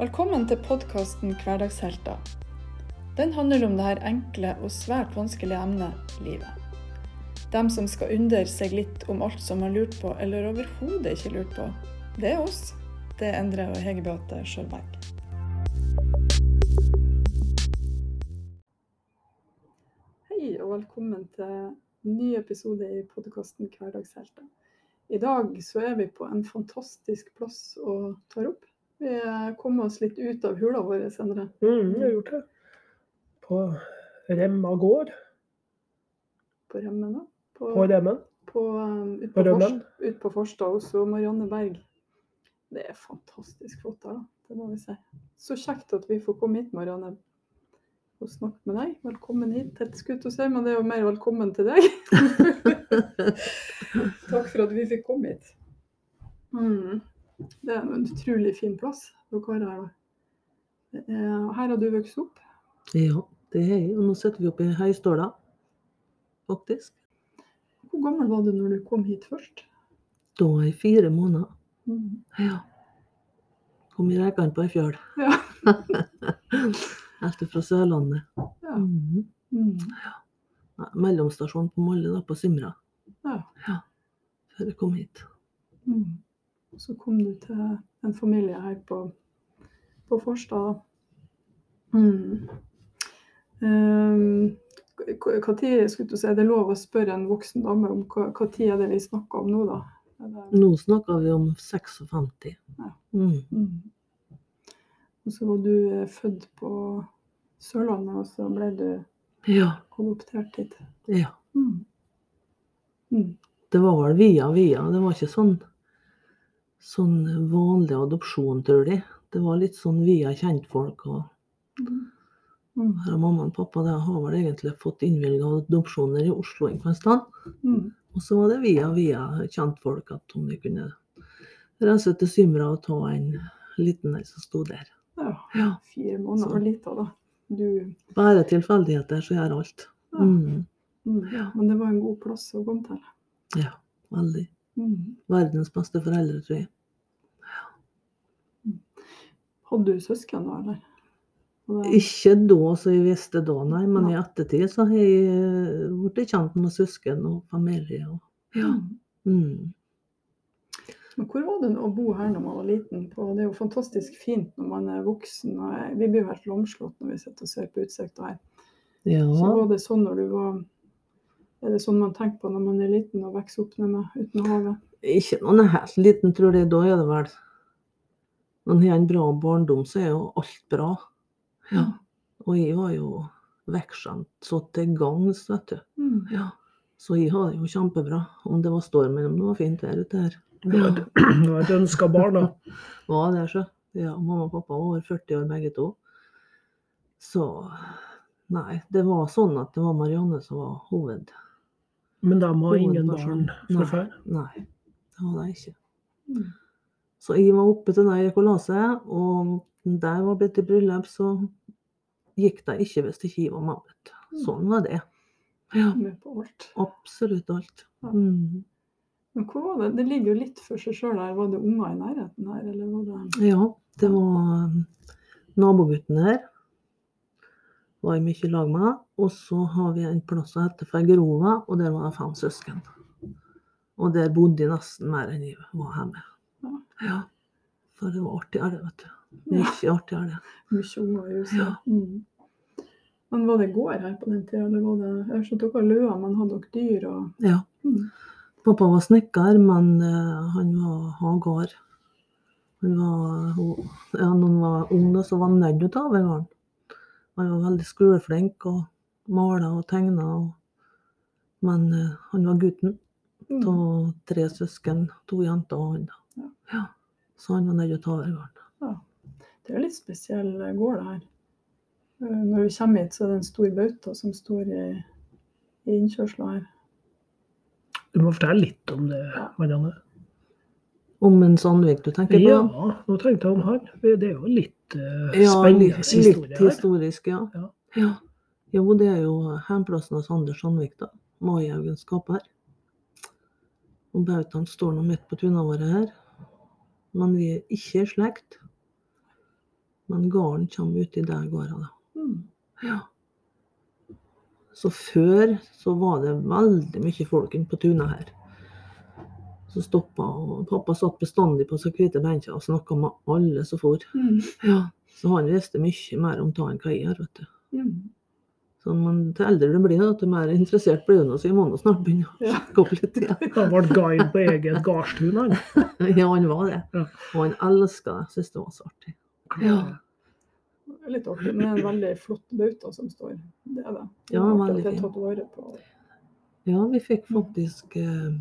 Velkommen til podkasten Hverdagshelter. Den handler om det her enkle og svært vanskelige emnet livet. Dem som skal undre seg litt om alt som har lurt på, eller overhodet ikke lurt på. Det er oss. Det er Endre og Hege Beate Sjølberg. Hei og velkommen til ny episode i podkasten Hverdagshelter. I dag så er vi på en fantastisk plass og tar opp. Vi kom oss litt ut av hula vår, Endre. Mm, vi har gjort det. På Remma gård. På Remmen, da. På, På Remmen. på, um, ut, På på Rømmen. Fors- ut på Forstad hos Marianne Berg. Det er fantastisk flott her, da. Det må vi si. Så kjekt at vi får komme hit, Marianne, og snakke med deg. Velkommen hit. Jeg skutt å si, men det er jo mer velkommen til deg. Takk for at vi fikk komme hit. Mm. Det er en utrolig fin plass dere har her. da. Er- Her har du vokst opp. Ja, det er jeg. Og nå sitter vi oppe i høyståla, faktisk. Hvor gammel var du når du kom hit først? Da var jeg fire måneder. Mm. Ja. Kom i rekene på ei fjøl. Ja. Helt fra Sørlandet. Ja. Mm. Mm. ja. Mellomstasjon på Molde, da, på Simra. Ja. Før jeg kom hit. Mm. Så kom du til en familie her på, på Forstad. Mm. Um, hva tid, skulle du si, er det lov å spørre en voksen dame om hva, hva tid er det vi snakker om nå, da? Det, Nå snakker vi om 56. Ja. Mm. mm. Og så var du eh, født på Sørlandet, og så ble du Ja. adoptert hit. ja. Mm. Mm. Det var vel via via. Det var ikke sånn, sånn vanlig adopsjon, tror de. Det var litt sånn via kjentfolk. og Mm. Har mamma og pappa det har vel egentlig fått innvilga adopsjoner i Oslo en stund. Mm. Og så var det via via kjentfolk at om de kunne reise til Symra og ta en liten en som sto der. Ja, Ja. fire måneder var lite, da. Du Bare tilfeldigheter så gjør alt. Ja. Mm. mm. Ja. Men det var en god plass å komme til. Ja, veldig. Mm. Verdens beste foreldre, tror jeg. Hadde du søsken da, eller? Det- Ikke da så jeg visste da, nei, men ja. i ettertid så har jeg eh, blitt kjent med søsken og familie. Og, ja. Mm. Men hvor var det å bo her når man var liten? Det er jo fantastisk fint når man er voksen. Vi blir jo helt lamslått når vi sitter og ser på utsikta her. Så var det sånn når du var Er det sånn man tenker på når man er liten og vokser opp med, uten havet? Ikke noen helt liten, tror jeg. Da er det vel Når en har en bra barndom, så er jo alt bra. Ja. Og jeg var jo vekkskjemt så til gangs, vet du. Mm. Ja. Så jeg har det jo kjempebra. Om det var storm eller om det var fint vær ute her. Du var et, du var et ønska barn, da. Var det, så. Ja, mamma og pappa var over 40 år begge to. Så Nei, det var sånn at det var Marianne som var hoved. Men de har ingen barn fra før. Nei, det var det ikke. Mm. Så jeg var oppe til deg i kolase, og der var blitt i bryllup, så gikk det ikke hvis ikke jeg var med. Sånn var det. Ja, Med på alt. absolutt alt. Ja. Mm. Men hvor var det? Det ligger jo litt for seg sjøl her. Var det unger i nærheten her, eller var det Ja, det var nabogutten her. Var jeg mye i lag med. Og så har vi en plass som heter Fergerova, og der var det fem søsken. Og der bodde jeg nesten mer enn jeg var hjemme. Ja. Ja. For det var artig, er det, vet du. Mye artig er det. mye unger i huset? Ja. Mm. Men var det gård her på den tida, eller var det Jeg skjønte dere har løer, men hadde dere dyr og Ja. mm. Pappa var snekker, men uh, han var hagar. Han var, ja, når han var ung, så var han nødt til å ta over gården. Han var veldig skoleflink og mala og tegna. Og, men eh, han var gutten Mm. av tre søsken, to jenter og han. Ja. Ja. Så han var nødt til å ta over gården. Det er en litt spesiell gård, det her. Eh, Når vi kommer hit, så er det en stor bauta som står i, i innkjørsla her. Du må fortelle litt om det, Marianne. Om en Sandvik du tenker på? Ja, nå tenkte jeg om han. Det er jo litt Ja, spennende historie litt historisk, ja. Ja. ja. Jo, det er jo hjemplassen hos Anders Sandvik, da. Maihaugen skaper. Og bautaen står nå midt på tunene våre her. Men vi er ikke i slekt. Men gården kommer uti der gårda, da. Mm. Ja. Så før så var det veldig mye folk inne på tunet her. Så stoppa, pappa satt bestandig på seg hvite benker og snakka med alle som for. Mm. Ja. Så han visste mye mer om det enn hva jeg gjør, vet du. Mm. Så men til eldre du blir, da, til mer interessert blir du så jeg må nå snart begynne å sjekke opp litt. Han ble guide på eget gardstun, han. Ja, han var det. Ja. Og han elska det. Syntes det var så artig. Ja. Litt artig, men en veldig flott bauta som står. Det er det. Det er Ja, veldig fin. Ja, vi fikk faktisk eh,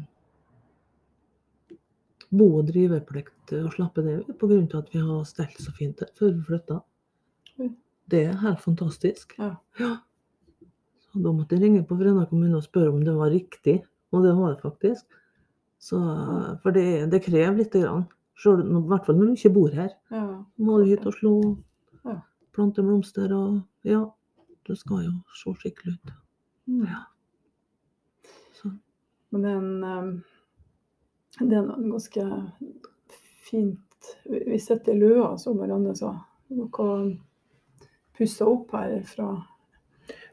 bo- og driveplikt og slappe det på grunn av at vi har stelt så fint før vi flytta. Det er helt fantastisk. Ja. Så da måtte jeg ringe på Fræna kommune og spørre om det var riktig, og det var det faktisk. Så, for det, det krever lite grann. Selv, I hvert fall når du ikke bor her. Ja. Du hit og slå, Ja. plante blomster og Ja, det skal jo se skikkelig ut. Mm. Ja. Så. Men det er en um, Det er noe ganske fint Vi sitter i løa, som Marianne sa. Noe pussa opp her fra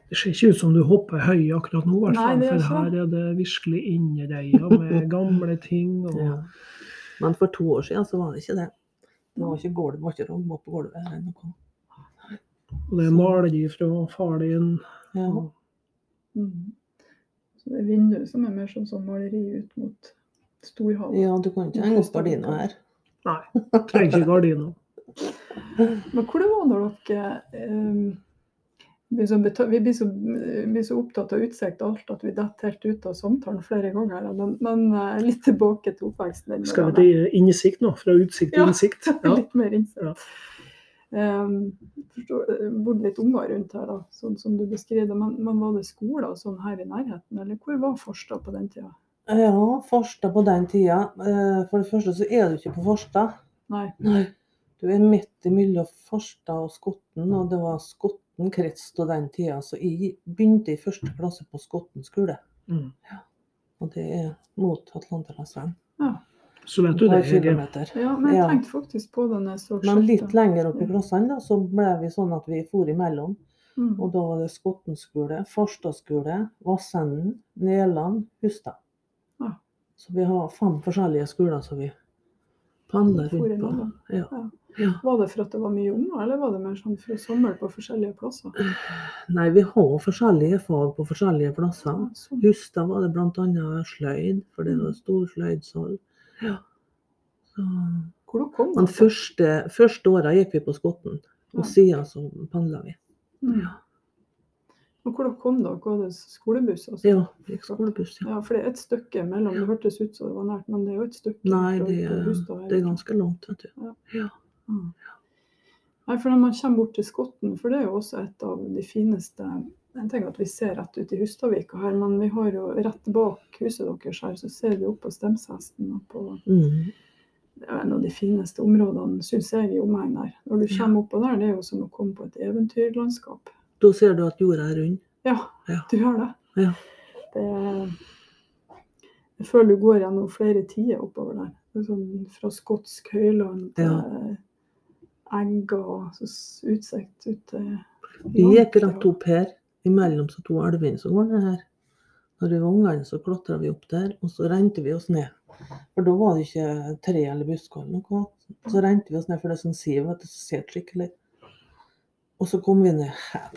Det ser ikke ut som du hopper høy akkurat nå, hvert fall, det for her er det virkelig innereia med gamle ting. Og, Ja. Men for to år siden så var det ikke det. Det var ikke gulv, var ikke rom på gulvet eller noe. og det er maleri fra far din. Ja. mm. Så det er vinduet som er mer som sånn maleri ut mot storhavet. ja, du kan ikke henge opp gardina her. Nei, trenger ikke gardina. Men hvor det var når dere um, blir så beta- vi blir så, blir så opptatt av utsikt og alt at vi detter helt ut av samtalen flere ganger. Men, men eh, litt tilbake til oppveksten. Skal vi til innsikt nå? Fra utsikt til Ja. innsikt? Ja. Litt mer innsikt. Ja. Um, bodde litt unger rundt her, da, sånn som du beskriver det. Men, men var det skoler sånn her i nærheten, eller hvor var Forstad på den tida? Ja, Farstad på den tida. eh, For det første så er du ikke på Farstad. Nei. Nei. Du er midt mellom Farstad og Skotten, og det var Skotten krets på den tida. Så jeg begynte i første klasse på Skotten skole. Mm. Og det er mot Atlanterhavsveien. Ja. Så vet du det, kilometer. ja, men jeg tenkte faktisk på det når jeg så Men litt lenger opp i klassene da, så ble vi sånn at vi for imellom. Mm. Og da var det Skotten skole, Farstad skole, Vassenden, Neland, Hustad. Ja. Så vi har fem forskjellige skoler som vi pendler rundt på. Ja. Ja. Ja. Var det for at det var mye unger, eller var det mer sånn for å samle på forskjellige plasser? Nei, vi har forskjellige fag på forskjellige plasser. Ja, sånn. Hustad var det bl.a. sløyd, for det var stor sløydsal. Ja. Så, Hvor dere kom men første, første året gikk vi på Skotten, Ja. og siden så pendla vi. Mm. Og hvor dere kom dere? Var det skolebuss? Også? Ja, gikk skolebuss, ja. Ja, for det er et stykke mellom. Det hørtes ut som det var nært, men det er jo et stykke. Nei, det, er- Hustad det er ganske langt, vet du. Mm. Nei, for når man kommer bort til Skotten, for det er jo også et av de fineste Jeg tenker at vi ser rett ut i Hustadvika her, men vi har jo rett bak huset deres her, så ser vi opp på Stemshesten. og på Mm. Det er en av de fineste områdene, syns jeg, i omegn her. Når du kommer oppå der, det er jo som å komme på et eventyrlandskap. Da ser du at jorda er rund. Ja, Ja. du gjør det. Ja. det jeg føler du går gjennom flere tider oppover der. Er sånn fra skotsk høyland til egger og utsikt ut til Vi gikk rett opp her, imellom så to elvene som går ned her. Når vi var ungene, så klatra vi opp der, og så rente vi oss ned. For da var det ikke tre eller busker eller noe. Så rente vi oss ned for det er sånn siv, vet du, så ser skikkelig skikkelig. Og så kom vi ned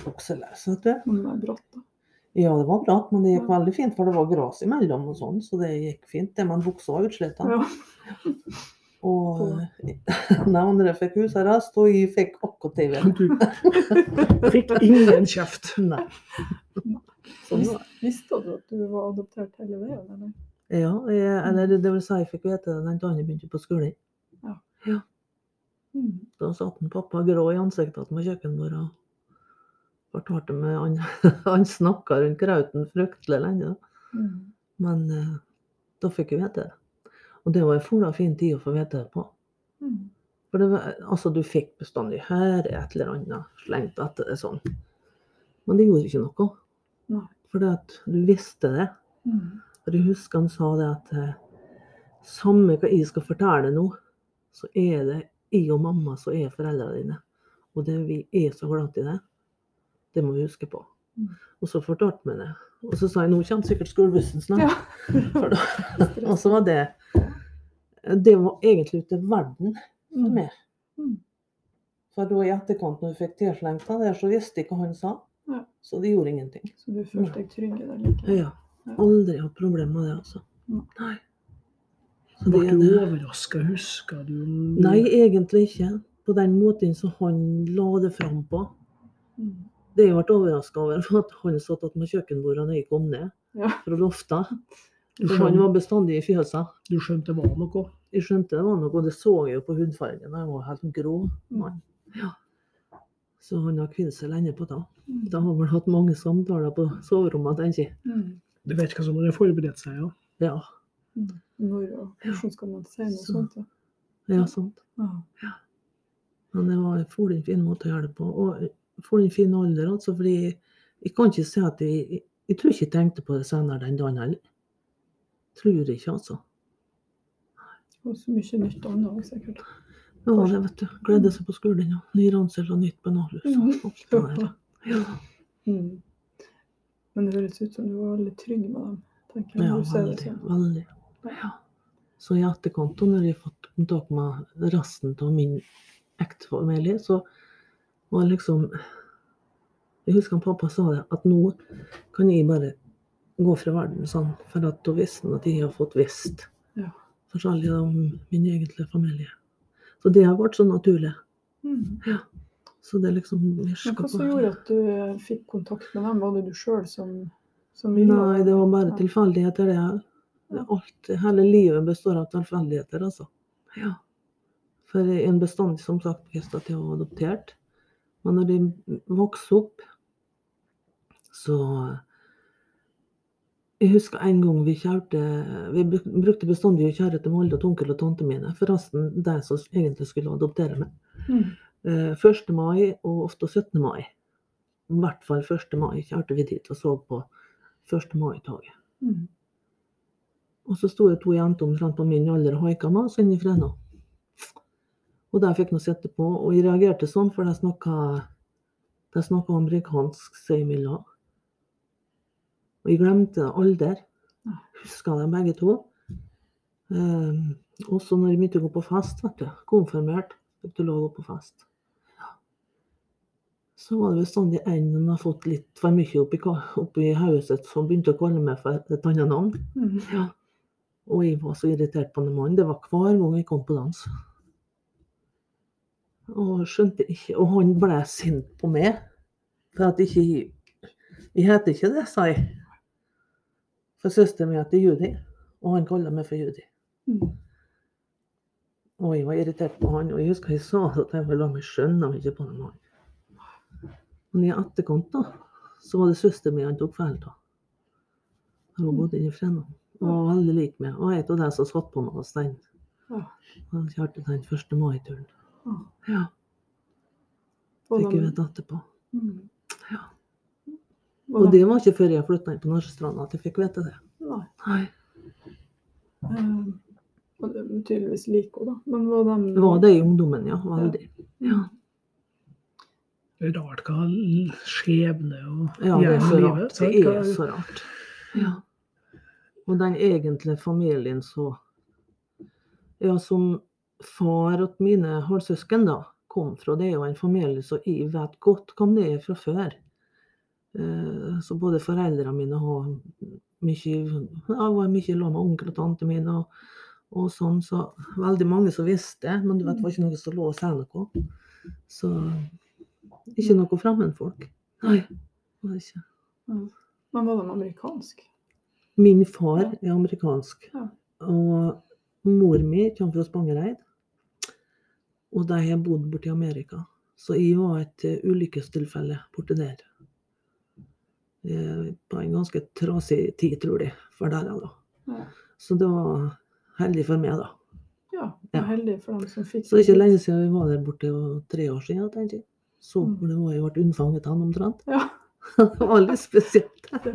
bukseløs, vet du. Men det var bratt, da. Ja, det var bratt, men det gikk veldig fint, for det var gras imellom og sånn, så det gikk fint. Det, men buksa var utslita. Ja. Og de andre fikk husarrest, og jeg fikk akkurat det. jeg ville. Du fikk ingen kjeft. Nei. Sånn. Visste du at du var adoptert hele veien, eller? Ja, jeg, eller det vil si, jeg fikk vite det den dagen jeg begynte på skolen. Mm. Da satt en pappa grå i ansiktet med kjøkkenbordet og fortalte meg Han, han snakka rundt krauten fryktelig lenge. Mm. Men eh, da fikk jeg vite det. Og det var en forla fin tid å få vite det på. Mm. For det var, altså, du fikk bestandig høre et eller annet slengt etter det sånn. Men det gjorde ikke noe. Nei. For at du visste det. Mm. For jeg husker han sa det at eh, samme hva jeg skal fortelle nå, så er det jeg og mamma som er foreldrene dine. Og det, vi er så glad i det. Det må vi huske på. Mm. Og så fortalte vi det. Og så sa jeg nå kommer sikkert skolebussen snart. Ja. Og så var det Det var egentlig ute i verden for meg. Mm. For da i etterkant, når vi fikk tilslengt av det, så visste jeg hva han sa. Ja. Så det gjorde ingenting. Så du følte deg trygg i det? Ja. Aldri hatt problemer med det, altså. Mm. Nei. Ble du overraska? Husker du Nei, egentlig ikke. På den måten som han la det fram på. Mm. Det jeg ble overraska over, var at han satt ved kjøkkenbordet når jeg kom ned Ja. fra lofta. For han var bestandig i fjøsa. du skjønte det var noe? Jeg skjønte det var noe, og det så jeg jo på hudfargen. Jeg var helt grå. mann. Ja. Så han har kvidd seg lenge på det. Mm. Da har vel hatt mange samtaler på soverommet, tenker jeg. Mm. Du vet hva som har forberedt seg, ja? Ja, Mm. Når og hvordan skal man si noe Så- sånt? da? ja sant. Ja. Men det var en for fin måte å gjøre det på. Og for en fin alder, altså. Fordi jeg kan ikke si at jeg Jeg, tror ikke jeg tenkte på det senere den dagen heller. Tror ikke, altså. Og så mye nytt annet òg, sikkert. Ja, det, vet du. Gledde seg på skolen, ja. Ny ransel og nytt det der. Ja, Mm. Men det høres ut som du var veldig trygg med dem. tenker jeg. ja veldig. sånn. veldig. Ja. Så i etterkant, når de har fått kontakt med resten av min ektefamilie, så var liksom Jeg husker at pappa sa det, at nå kan jeg bare gå fra verden sånn, for at da visste han at jeg har fått visst Ja. forskjellig om min egentlige familie. Så det har vært så naturlig. Mm. Så det liksom Men hva som gjorde at du fikk kontakt med dem? Var det du sjøl som, som ville? Nei, det var bare Ja. tilfeldigheter, det. Ja. Alt, hele livet består av tilfeldigheter, altså. Ja. For en bestandig, som sagt, visste at jeg var adoptert. Men når de vokste opp, så Jeg husker en gang vi kjørte Vi brukte bestandig å kjøre til Molde til onkel og tante mine. Forresten de som egentlig skulle adoptere meg. Mm. Eh, 1. mai og ofte 17. mai. I hvert fall 1. mai kjørte vi dit og så på 1. mai-toget. Mm. Og så sto det to jenter omtrent på min alder og haika og så inn i Fræna. Og der fikk jeg sitte på, og jeg reagerte sånn, for de snakka, amerikansk seg imellom. Og jeg glemte alder. Huska dem begge to. Um, også når jeg begynte å gå på fest, vet du. Konfirmert. Fikk du lov å gå på fest. Ja. Så var det bestandig en som har fått litt for mye oppi, oppi hodet sitt, som begynte å kalle meg for et annet navn. Mm. Ja. Og jeg var så irritert på den mannen. Det var hver gang jeg kom på dans. Og skjønte ikke Og han ble sint på meg. For at ikke jeg heter ikke det, sa jeg. For søsteren min heter Judy, og han kaller meg for Judy. Mm. Og jeg var irritert på han, og jeg husker jeg sa at jeg ville la meg skjønne ikke på den mannen. Men i etterkant, da, så var det søsteren min han tok feil av. Hun bodde inne i Fræna. Og var veldig lik meg. Og en av de som satt på meg, hos den. Ja. Han kjørte den første mai-turen. Ja. Ja, fikk jeg de- vite etterpå. Mm. Ja. Og det var ikke før jeg flytta inn på Norsestranda at jeg fikk vite det. Nei. Nei. Eh, og det er tydeligvis like henne, da. Men var de Det var det i ungdommen, ja. Veldig. Ja. Det er rart hva skjebne og Ja, det er så rart. Det er så rart. Ja. Og den egentlige familien så Ja, som far og mine halvsøsken da kom fra, det er jo en familie som jeg vet godt hvem det er fra før. Eh, Så både foreldrene mine har mye ja, var mye sammen med onkel og tante mine og, og sånn, så veldig mange som visste, men du vet, det var ikke noe som lå og sa noe. Så ikke noe fremmedfolk. Nei, det var ikke. Men var de amerikansk? Min far er amerikansk, Ja. og mor mi kommer fra Spangereid. Og de har bodd borti Amerika. Så jeg var et eh, ulykkestilfelle borti der. Eh, På en ganske trasig tid, tror jeg, for der, da. Ja. Så det var heldig for meg, da. Ja, Ja. heldig for dem som fikk Så det er ikke lenge siden vi var der borte, tre år siden, tenker jeg. Så Mm. det var jeg ble unnfanget han omtrent. Ja, Det var litt spesielt. Ja, det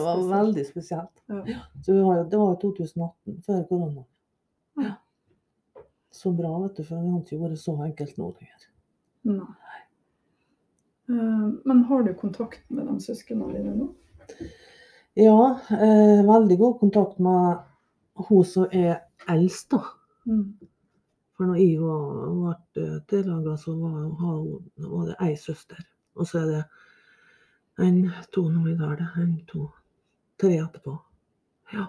var spesielt. veldig spesielt. Ja. Så vi har, det var jo 2018, før korona. Ja. Så bra, vet du, for det hadde ikke vært så enkelt nå lenger. Nei. Eh, Men har du kontakt med de søsknene dine nå? Ja, eh, veldig god kontakt med hun som er eldst, da. Mm. For når jeg var, ble tillaga, så var, var det ei søster. Og så er det en, to nå i dag, det. En, to, tre etterpå. Ja.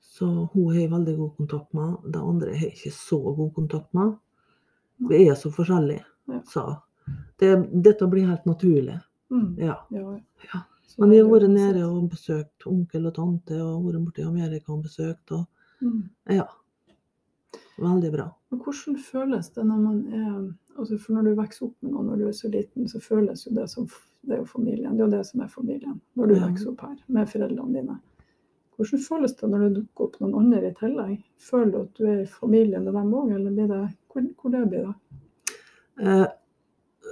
Så hun har jeg veldig god kontakt med. Det andre har jeg ikke så god kontakt med. Vi er så forskjellige, Ja. sa hun. Det, dette blir helt naturlig. Mm. Ja. Ja, Ja. Men vi har vært nede og besøkt onkel og tante, og vært borte i Amerika og besøkt. Og, Mm. ja. Veldig bra. Men hvordan føles det når man er altså For når du vokser opp med noen når du er så liten, så føles jo det som det er jo familien. Det er jo det som er familien når du Ja. vokser opp her med foreldrene dine. Hvordan føles det når det dukker opp noen andre i tillegg? Føler du at du er i familie med dem òg, eller blir det, hvor, hvor det blir det? Eh,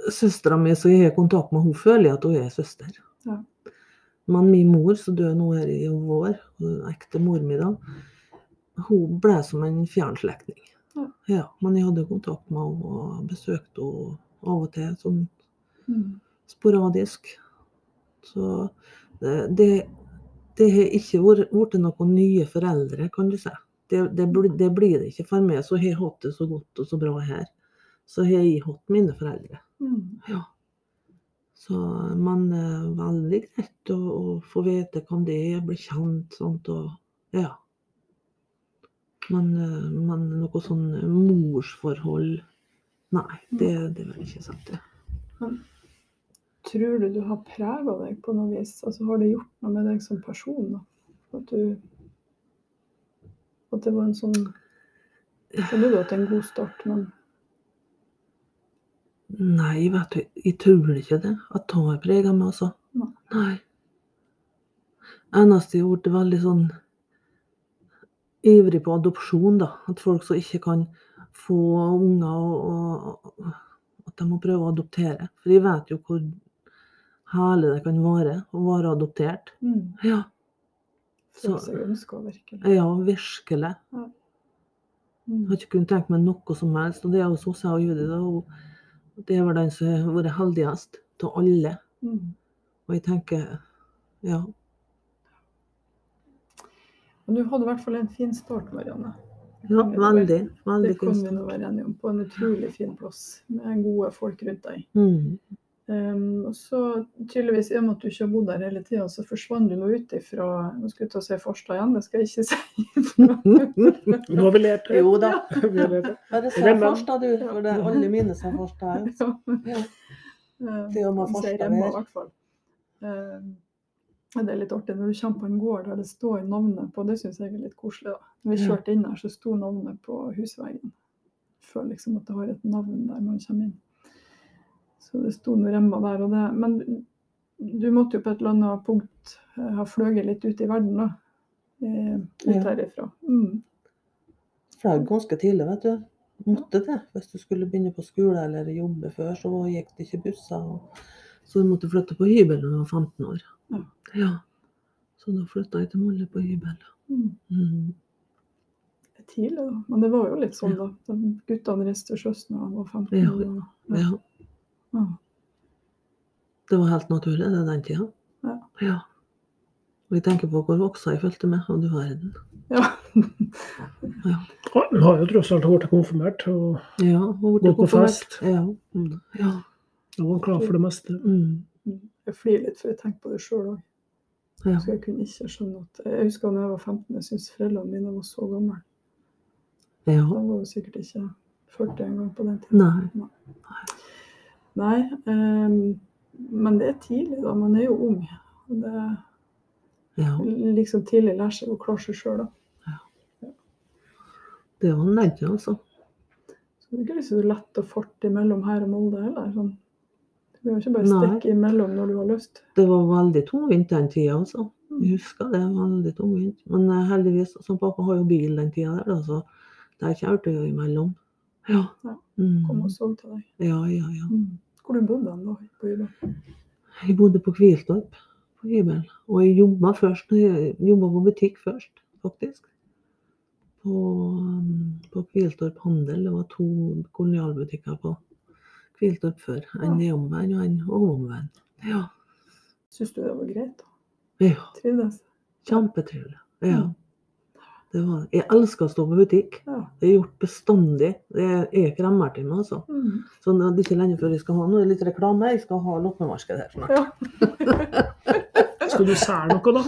Søstera mi som jeg har kontakt med, hun føler at hun er søster. Ja. Men min mor, som døde nå her i vår, ekte mor mi da, hun ble som en fjern slektning. Ja. men jeg hadde kontakt med henne og besøkte henne av og til, sånn Mm. Sporadisk. Så det, det, det har ikke vært noen nye foreldre, kan du si. Det, det, det blir det ikke for meg, så har jeg hatt det så godt og så bra her. Så har jeg hatt mine foreldre. Mm. Ja. Så, man er veldig greit å, å få vite hvem det er, bli kjent, sånt, og ja. Men, eh, men noe sånn morsforhold Nei, det, det vil jeg ikke sette. Tror du du har prega deg på noe vis? Altså Har det gjort noe med deg som person? Da? At du At det var en sånn Skjønner du at det er en god start, men Nei, vet du, jeg tror ikke det. At det har prega meg, altså. Nei. Nei. Eneste jeg har blitt veldig sånn ivrig på adopsjon, da. At folk som ikke kan få unger, og, og at de må prøve å adoptere. For jeg vet jo hvor herlig det kan være å være adoptert. mm, Ja, Så- seg ønska, virkelig. ja virkelig. Jeg Mm. har ikke kunnet tenke meg noe som helst. Og det er jo jeg og Judy, da. Og Det er vel den som har vært heldigst av alle. Mm. Og jeg tenker ja. Og du hadde i hvert fall en fin start, Marianne. Ja, veldig. Veldig Det kan vi nå være enige om. På en utrolig fin plass med gode folk rundt deg. Mm. Um, og så tydeligvis, i og med at du ikke har bodd der hele tida, så forsvant du nå ut ifra Nå skulle jeg til å si Farstad igjen, det skal jeg ikke si. Nå har vi lært det. Jo da. Har. Bare si Farstad, du. For det er alle mine som er Farstad. Ja. Ja. Det med Farstad her. det er litt artig når du kommer på en gård der det står navnet på, det syns jeg er litt koselig. da. Når vi kjørte inn her, så sto navnet på husveggen. Føler liksom at det har et navn der man kommer inn. Så det sto noen remmer der og det. Men du måtte jo på et eller annet punkt eh, ha fløyet litt ut i verden, da. Eh, ut Ja. herifra. Mm. Flagg ganske tidlig, vet du. Måtte det. Hvis du skulle begynne på skole eller jobbe før, så gikk det ikke busser. og- Så du måtte flytte på hybel da du var 15 år. Ja. Ja. Så da flytta jeg til Molde på hybel. Mm. Mm. Tidlig, da. Men det var jo litt sånn, da. De guttene reiste til sjøs når de var 15 Ja. år. Ja. Ja. Det var helt naturlig det den tida. Ja. ja. Og jeg tenker på hvor voksa jeg fulgte med, og du verden. Ja. Ja, Hun har jo tross alt vært konfirmert, og Ja, gått på konfirmert. fest. Ja. ja. da var hun klar for det meste. Mm. Jeg flirer litt, for jeg tenker på det sjøl òg. ja. Så jeg kunne ikke skjønne at Jeg husker da jeg var 15, jeg syntes foreldrene mine var så gamle. ja. De var jo sikkert ikke 40 engang på den tiden. Nei. Nei, ehm, men det er tidlig, da. Man er jo ung. Det Ja. liksom tidlig lærer seg å klare seg sjøl, da. Det var nødt, altså. Så det er ikke liksom så lett å farte imellom her og Molde heller. Sånn. Du kan ikke bare Nei. stikke imellom når du har lyst. Det var veldig tungvint den tida, altså. Mm. Jeg husker det. Veldig tungvint. Men eh, heldigvis, som pappa har jo bil den tida der, da, så der kjørte vi imellom. Ja. Ja. Mm. Kom og sov til deg. Ja, ja, ja. Mm. Hvor du bodde du da? På hybel? Jeg bodde på Kviltorp på hybel. Og jeg jobba først, jeg jobba på butikk først, faktisk. På, um, på Kviltorp handel. Det var to kolonialbutikker på Kviltorp før. En nedomvendt og en overomvendt. Ja. Syns du det var greit? da? ja. Trivdes? Kjempetrivelig. Ja. Det var, jeg elsker å stå på butikk. Ja. Det er gjort bestandig. Det er, kremmer til meg, altså. Mm. Så det er ikke lenge før jeg skal ha Nå er litt reklame. Jeg skal ha loppemarked her snart. ja. Skal du selge noe, da?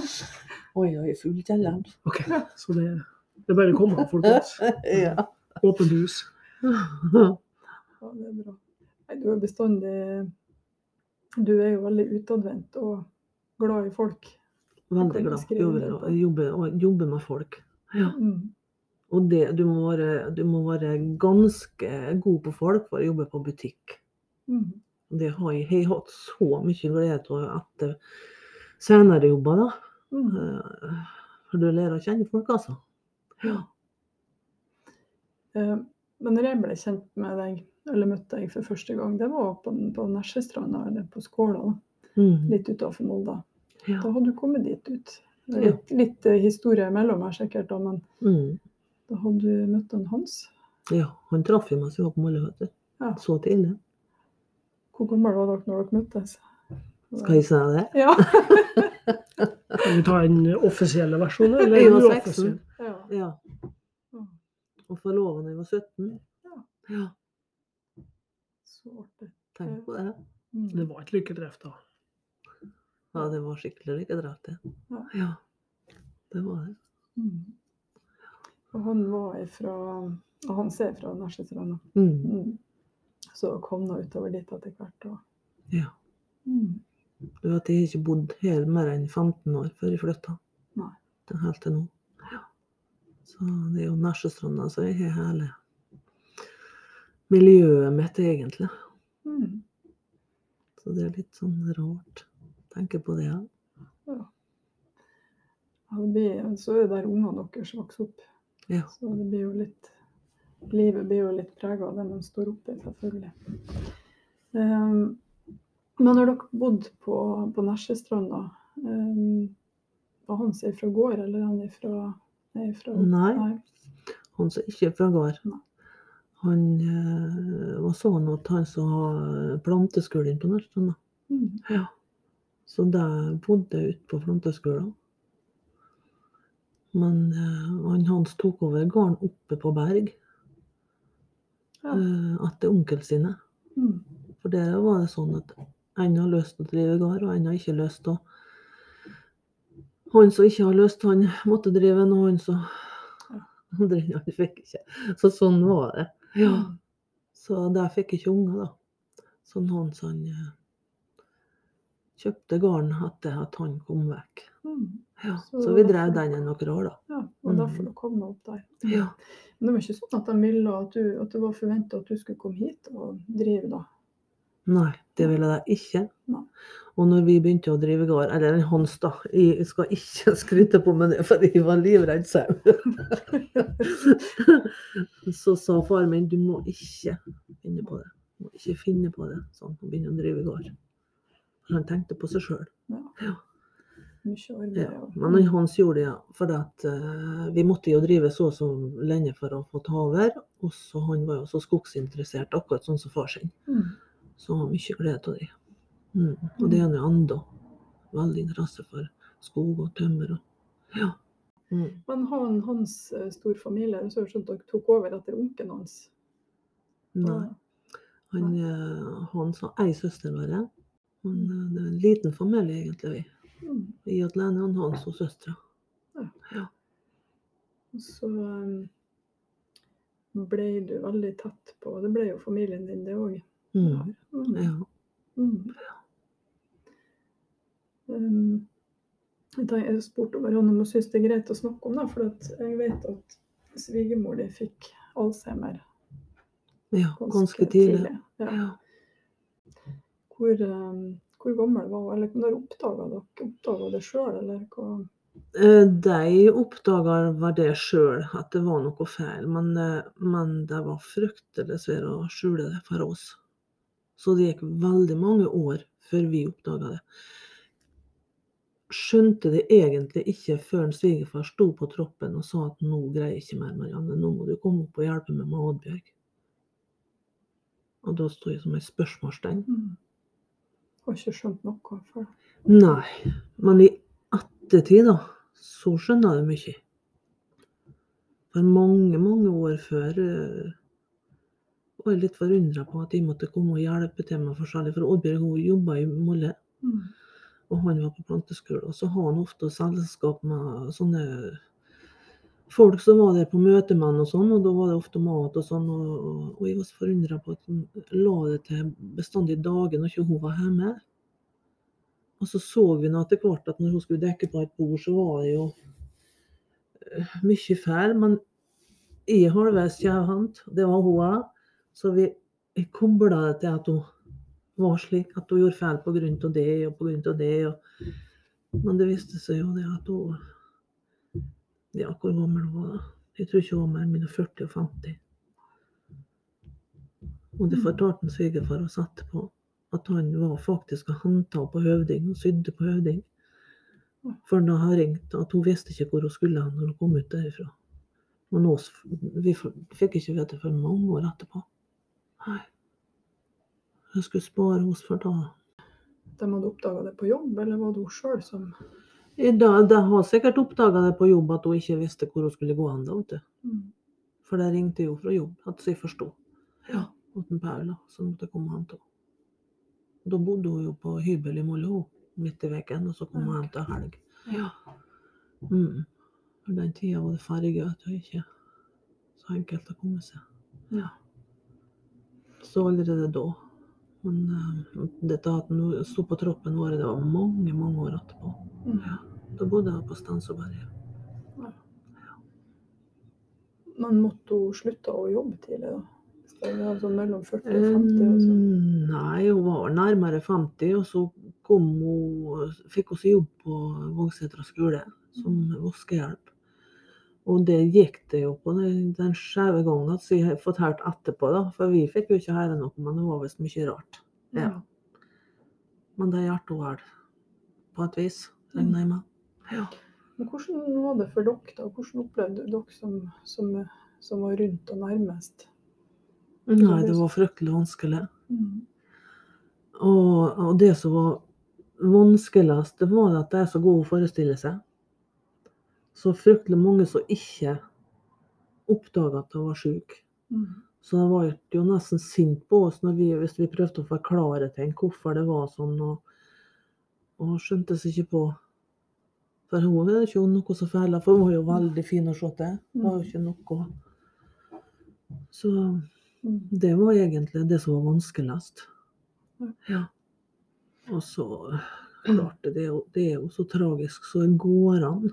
Oi, oi, full kjeller. OK. Så det, det er bare å komme, folkens. ja. Åpent hus. ja, det er bra. Nei, du er bestandig Du er jo veldig utadvendt og glad i folk. Veldig glad. jobber, jobber på? jobbe med folk. Ja. Mm. Og det, du, må være, du må være ganske god på folk for å jobbe på butikk. Mm. Det har jeg, jeg har hatt så mye glede av etter senere jobber, da. Mm. Eh, For du lærer å kjenne folk, altså. Ja. Eh, Men når jeg ble kjent med deg, eller møtte deg for første gang, det var på, på Nesjestranda, eller på Skåla, Mm. litt utafor Molda. Ja. Da hadde du kommet dit ut. Litt, litt eh, historie mellom her sikkert, da, men Mm. da hadde du møtt han Hans. ja. Han traff jo mens vi var på Molle, vet du. Ja. Så tidlig. Hvor gammel var dere når dere møttes? Skal jeg si det? Ja. Kan vi ta en offisielle versjon, eller Jeg var 16. ja. Ja. Og forlova da jeg var 17. Ja. Ja. Så artig. Tenk på det. Mm. Det var et lykketreff, da. Ja, det var skikkelig lykkedrept, det. Ja. Ja. Det var det. Mm. Og han var ifra og Han ser fra Nesjestranda. Mm. Mm. Så havna utover dit etter hvert. Og, Ja. mm. Du vet, jeg har ikke bodd her mer enn 15 år før jeg flytta. Helt til nå. Så det er jo Nesjestranda som er hele miljøet mitt, egentlig. Mm. Så det er litt sånn rart. Tenker på det, ja. Ja. Ja, det blir, så er det der ungene deres vokser opp. Ja. Så det blir jo litt Livet blir jo litt prega av det de står oppi, selvfølgelig. Um, men når dere bodde på, på Nesjestranda, um, var han seg fra gård, eller er han ifra, er ifra Nei. Han som ikke er fra gård. Nei. Han eh, var sånn at han som har planteskolen på Nesjestranda. Mm. Ja. Så der bodde jeg ute på planteskolen. Men eh, han Hans tok over gården oppe på Berg Ja. eh, etter onkelen sine. Mm. For der var det sånn at en har lyst til å drive gard, og en har ikke lyst til å Han som ikke har lyst, han måtte drive, og han som han fikk ikke. Så sånn var det. Ja. Så der fikk jeg ikke unger, da. Så Hans han eh, kjøpte gården etter at han kom vekk. Mm. Ja. Så Så vi drev den i noen år, da. Ja, og Mm. derfor kom havna opp der. Ja. Men det var ikke sånn at de ville at, du, at det var forventa at du skulle komme hit og drive, da? Nei, det ville de ikke. Nei. Og når vi begynte å drive gård, eller Hans da, jeg skal ikke skryte på meg det, for jeg var livredd sau. Så sa far min du må ikke finne på det. Du må ikke finne på det, sånn å begynne å drive gard. Han tenkte på seg sjøl. Ja. Ja. Men han Hans gjorde det, ja. For at, uh, vi måtte jo drive så og så lenge for å få ta over. Og så han var jo så skogsinteressert, akkurat sånn som far sin. Mm. Så han har mye glede av det. Mm. Og det er han enda. Veldig interesse for skog og tømmer. Og, ja. Mm. Men han, hans store familie, så har skjønt dere tok over etter onkelen hans? Nei. Han, eh, han har ei søster bare. Men eh, det er en liten familie, egentlig. vi. Mm. Vi er alene, Hans og søstera. Og Så um, ble du veldig tett på Det ble jo familien din, det òg. Mm. Mm. Ja. Mm. Um, jeg spurte om hun syntes det er greit å snakke om det, for jeg vet at svigermor di fikk Alzheimer ja, ganske, ganske tidlig. Ja. Ja. Hvor, um, hvor gammel var hun, eller når oppdaga dere oppdaga det sjøl, eller hva? Eh, De oppdaga var det sjøl, at det var noe feil. Men, eh, men det var fryktelig svært å skjule det for oss. Så det gikk veldig mange år før vi oppdaga det. Skjønte det egentlig ikke før en svigerfar sto på troppen og sa at nå greier jeg ikke mer, Marianne, nå må du komme opp og hjelpe meg med Oddbjørg. Og da sto jeg som et spørsmålstegn. Mm. Har ikke skjønt noe før. Nei, men i ettertid, da, så skjønner jeg mye. For mange, mange år før eh, var jeg litt forundra på at de måtte komme og hjelpe til med forskjellig. For Oddbjørg hun jobba i Molle, Mm. og han var på planteskole. Og så har han ofte selskap med sånne folk som var der på møtemann og sånn, og da var det ofte mat og sånn. Og, og, jeg var så forundra på at han la det til bestandig dager når ikke hun var hjemme. Og så så vi nå etter hvert at når hun skulle dekke på et bord, så var det jo eh, mye feil. Men jeg halvveis kjevhendt, det var hun òg. Så vi kobla det til at hun var slik, at hun gjorde feil av det og av det. Og, men det viste seg jo det at hun Ja, hvor gammel hun var da? Jeg tror ikke hun var mellom 40 og 50. Og det fortalte han svigerfar oss etterpå. At han var faktisk og henta på høvding og sydde på høvding. For da hun ringte at hun visste ikke hvor hun skulle hen når hun kom ut derifra. Men oss, vi fikk ikke vite det før mange år etterpå. Nei. Jeg skulle spare oss for da. De hadde oppdaga det på jobb, eller var det hun sjøl som I dag, De har sikkert oppdaga det på jobb at hun ikke visste hvor hun skulle gå hen. da, mm. For det ringte jo fra jobb, at jeg forsto. Ja. At Paula, Paul da, som måtte komme hjem til henne. Da bodde hun jo på hybel i Molde midt i veken, og så kom hun hjem til helg. Ja. Mm. For den tida var det ferge, at det ikke så enkelt å komme seg. Ja. Så allerede da. Men eh, dette at sto på troppen vår, det var mange, mange år etterpå. Mm. Da bodde jeg på Stensoberget. Men måtte hun slutte å jobbe tidlig, da? Sånn mellom 40 og 50 og sånn. Eh, Nei, hun var nærmere 50, og så kom hun, fikk hun seg jobb på Vågsetra skole som vaskehjelp. Og det gikk det jo på den, den skjeve gangen, som jeg har fortalt etterpå, da. For vi fikk jo ikke høre noe, men det var visst mye rart. Ja. Men det hjalp hun vel, på et vis, regner jeg med. Ja. Men hvordan var det for dere, da? Hvordan opplevde dere som, som, som var rundt og nærmest? Nei, det var fryktelig vanskelig. Mm. Og, og det som var vanskeligst, det var at det er så god å forestille seg. Så fryktelig mange som ikke oppdaga at de var syk. Mm. Så de var jo nesten sint på oss vi, hvis vi prøvde å forklare ting hvorfor det var sånn, og, og skjønte seg ikke på. For hun er ikke noe så feil, for hun var jo veldig fin å se til. Var jo ikke noe. Så Mm. det var egentlig det som var vanskeligst. Ja. Og så klart det, det er jo så tragisk så det går an.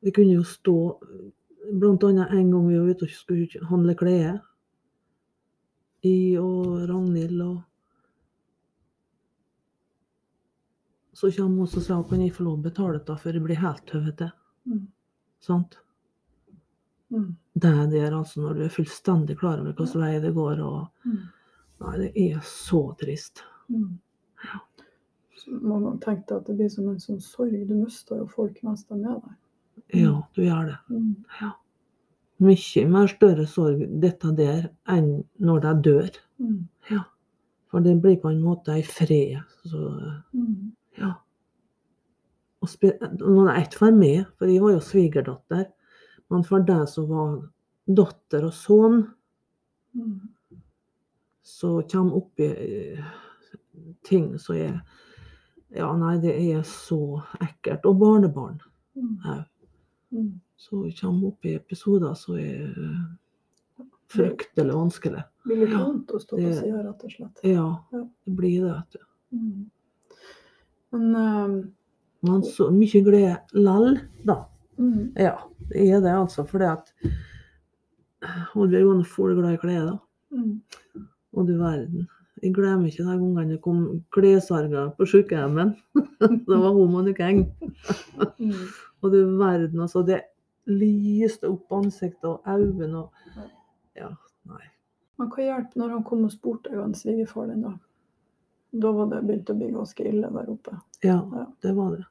Vi kunne jo stå Blant annet en gang vi var ute og skulle handle klær. I og Ragnhild og Så kommer hun og sier kan jeg få lov å betale da, for jeg blir helt tøvete. Mm. Sant? Mm. Det der altså når du er fullstendig klar over hvilken vei det går. og Mm. Nei, det er så trist. Mm. Så man ganger tenkte at det blir som en sånn sorg. Du mister jo folk mens de er der. Ja, du gjør det. Ja. Mye mer større sorg dette der enn når de dør. Ja. For det blir på en måte ei fred. Så Mm. ja. Og når det er ett for meg, for jeg var jo svigerdatter. Men for deg som var datter og sønn, Mm. så kommer oppi eh, ting som er Ja, nei, det er så ekkelt. Og barnebarn Mm. Mm. Så kommer i episoder som er eh, fryktelig vanskelig. Det blir litt vondt å stå på sida, rett og slett. Ja, det blir det, vet du. Mm. Men ehm, Men så mye glede lell, da. mm. Ja, det er det altså. Fordi at Oddbjørg var nå full glad i klær, da. Mm. Og du verden. Jeg glemmer ikke de gangene det kom klesarger på sykehjemmet. det var hun Monica Eng. Og du verden, altså. Det lyste opp ansiktet og øynene og Ja, nei. Men hva hjalp når han kom og spurte deg, han svigerfar din, da? Da var det begynt å bli ganske ille der oppe. Ja, Ja. det var det.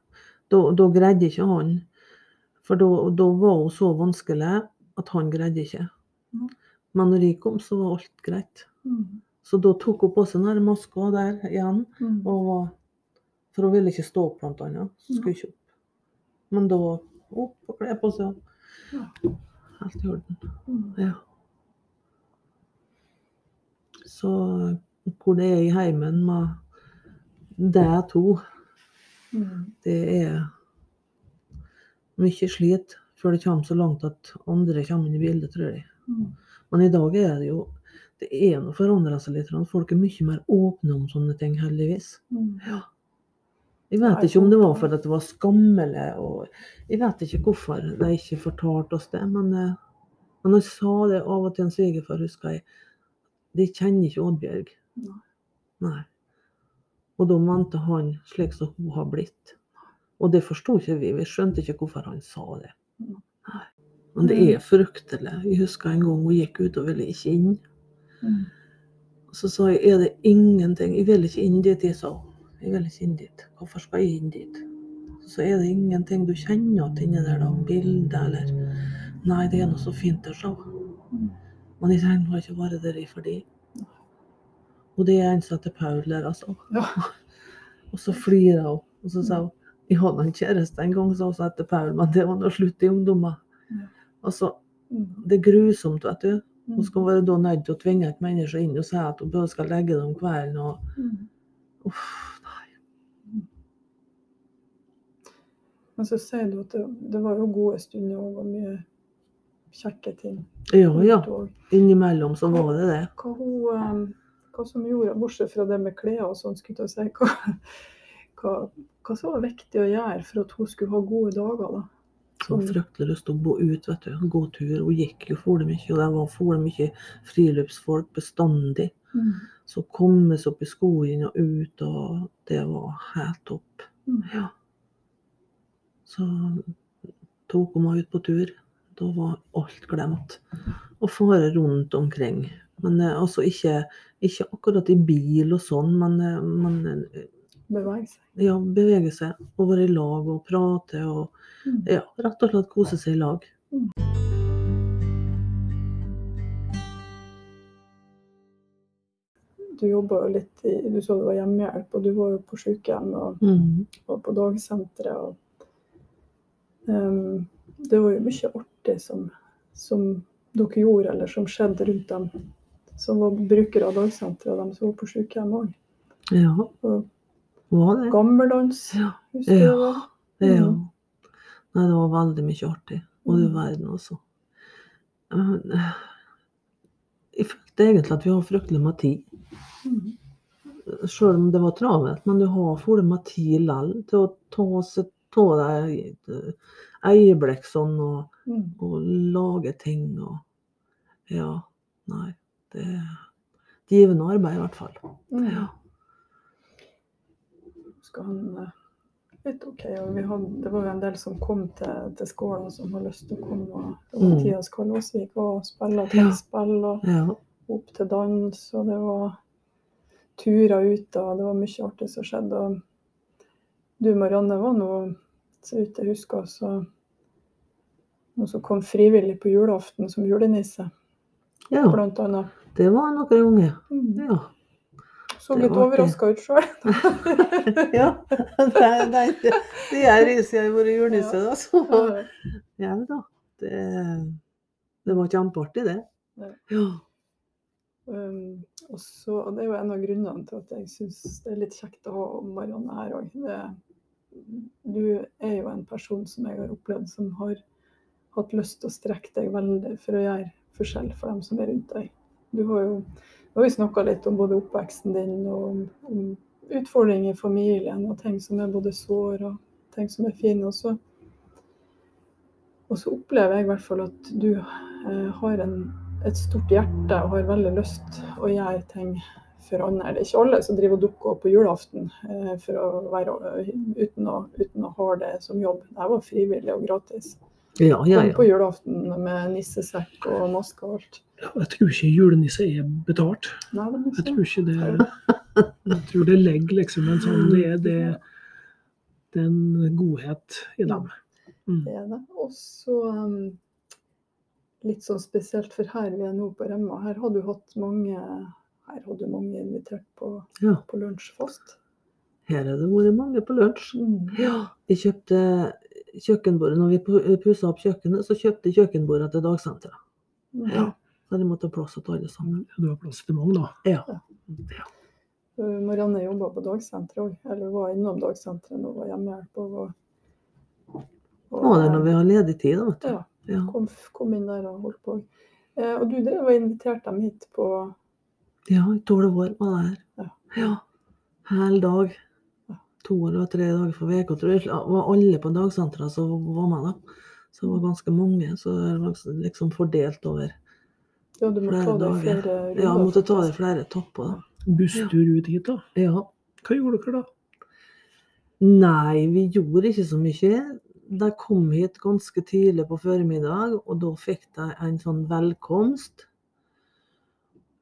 Da, da greide ikke han. For da, da var hun så vanskelig at han greide ikke. Mm. Men når jeg kom, så var alt greit. Mm. Så da tok hun på seg den maska der igjen. Mm. Og var, for hun ville ikke stå opp, blant annet. Så skulle ikke opp. Men da opp og kle på seg. Ja. Helt i orden. Mm. Ja. Så hvor det er i heimen med de to, Mm. det er mye slit før det kommer så langt at andre kommer inn i bildet, tror jeg. Mm. Men i dag er det jo det er noe forandra seg litt. Folk er mye mer åpne om sånne ting, heldigvis. Mm. Jeg vet ikke om det var fordi det var skammelig, og jeg vet ikke hvorfor de ikke fortalte oss det. Men, eh, men jeg sa det av og til en svigerfar, husker jeg. De kjenner ikke Oddbjørg. Nei. Nei. Og da mente han slik som hun har blitt. Og det forsto ikke vi. Vi skjønte ikke hvorfor han sa det. Nei. Nei. Men det er fryktelig. Jeg husker en gang hun gikk ut og ville ikke inn. Mm. Så sa jeg, er det ingenting Jeg vil ikke inn dit, jeg sa hun. Jeg vil ikke inn dit. Hvorfor skal jeg inn dit? Så er det ingenting du kjenner igjen inni der, da? Bilde, eller Nei, det er noe så fint å se. Men jeg trenger ikke være der i fordi. Og det er heter Paul der, altså. Ja. Og så flirer hun, og så sa hun Jeg hadde en kjæreste en gang som også het Paul, men det var nå slutt i ungdommen. Altså, det er grusomt, vet du. Mm. Hun skal være da nødt til å tvinge et menneske inn og si at hun skal legge det om kvelden. og Mm. uff, Men så sier du at det, det var jo gode stunder og mye kjekke ting. Ja ja, innimellom så var det det. Hva, hun, eh, hva som gjorde, bortsett fra det med klær og sånn, skulle jeg si, hva, hva, hva som var viktig å gjøre for at hun skulle ha gode dager? da? Hun Sånn, hadde fryktelig lyst til å gå ut, vet du. Gå tur. Hun gikk jo for det mye, og det var for det mye friluftsfolk bestandig. mm, Så komme seg opp i skogen og ut, og det var helt topp. mm, Ja. Så tok hun meg ut på tur. Da var alt glemt. Å fare rundt omkring. Men eh, altså ikke, ikke akkurat i bil og sånn, men, eh, men eh, bevege seg. ja, bevege seg og være i lag og prate og Mm. ja, rett og slett kose seg i lag. Du jobba jo litt i Du så du var hjemmehjelp, og du var jo på sykehjem og, Mm. og på dagsenteret. Og, Ehm, det var jo mye artig som, som dere gjorde, eller som skjedde rundt dem som var brukere av dagsenteret, og dem som var på sykehjem òg. Ja, Og var det. Gammeldans, Ja. husker Ja. det? Ja. Mm. Nei, det var veldig mye artig. Og du Mm. verden. Eh, Jeg følte egentlig at vi har fryktelig med tid. Mm. Selv om det var travelt, men du har for med tid likevel til å ta seg ta deg et øyeblikk sånn og, Mm. og lage ting og Ja, nei. Det er givende arbeid, i hvert fall. Mm. Ja. Skal han eh, litt OK. Og vi hadde, det var jo en del som kom til, til skolen som har lyst til å komme. og Mm. Mathias Karlåsvik og spille trekkspill og Ja. opp til dans. Og det var turer ut og det var mye artig som skjedde. Og du Marianne var nå, så vidt jeg husker, så noen som kom frivillig på julaften som julenisse, ja. blant annet. Det var noen unge. Mm. Ja. Så litt overraska ut sjøl. ja. Nei, nei, det, det er jeg siden jeg har vært julenisse, da. Så ja da. Det, det var kjempeartig, det. Ja. Ja. Um, og så, og det er jo en av grunnene til at jeg syns det er litt kjekt å ha Marianne her òg. Du er jo en person som jeg har opplevd som har hatt lyst til å strekke deg veldig for å gjøre forskjell for dem som er rundt deg. Du har jo har vi snakka litt om både oppveksten din og om, om utfordringer i familien og ting som er både sår og ting som er fine. Og så, og så opplever jeg i hvert fall at du eh, har en et stort hjerte og har veldig lyst å gjøre ting for andre. Det er ikke alle som driver og dukker opp på julaften eh, for å være, uten, å, uten å ha det som jobb. Det var frivillig og gratis. Ja, ja, Kom ja. på julaften med nissesekk og maske og alt. Ja, jeg tror ikke julenisse er betalt. Nei, det er Jeg tror ikke det Jeg tror det legger liksom en sånn Det er det, det er en godhet i dem. Mm. Det er det. Og så um, litt sånn spesielt, for her vi er nå på Remma, her har du hatt mange her hadde du mange invitert på, Ja. på lunsj fast. Her har det vært mange på lunsj. Mm. Ja. Vi kjøpte kjøkkenbordet. Når vi pussa opp kjøkkenet, så kjøpte kjøkkenbordet til dagsenteret. Ja. Så de måtte ha plass til alle sammen. Ja, Du har plass til mange, da. Ja. ja. Marianne jobba på dagsenteret òg, eller var innom dagsenteret når hun var hjemmehjelp. Og, var- og, Nå er det når vi har ledig tid, da, vet du. Ja, Ja. kom, kom inn der og holdt på. Eh, og du drev og inviterte dem hit på Ja, i tolv år var det her. Ja. Ja. Hel dag. To eller tre dager for uka, tror jeg. Var alle på dagsenteret som var med, da. Så det var ganske mange. Så det var liksom fordelt over Ja, du må Flere ta det i dager. flere runder. Ja, jeg måtte ta det flere topper, da. Busstur ut hit, da. Ja. Hva gjorde dere da? Nei, vi gjorde ikke så mye. De kom hit ganske tidlig på formiddag, og da fikk de en sånn velkomst.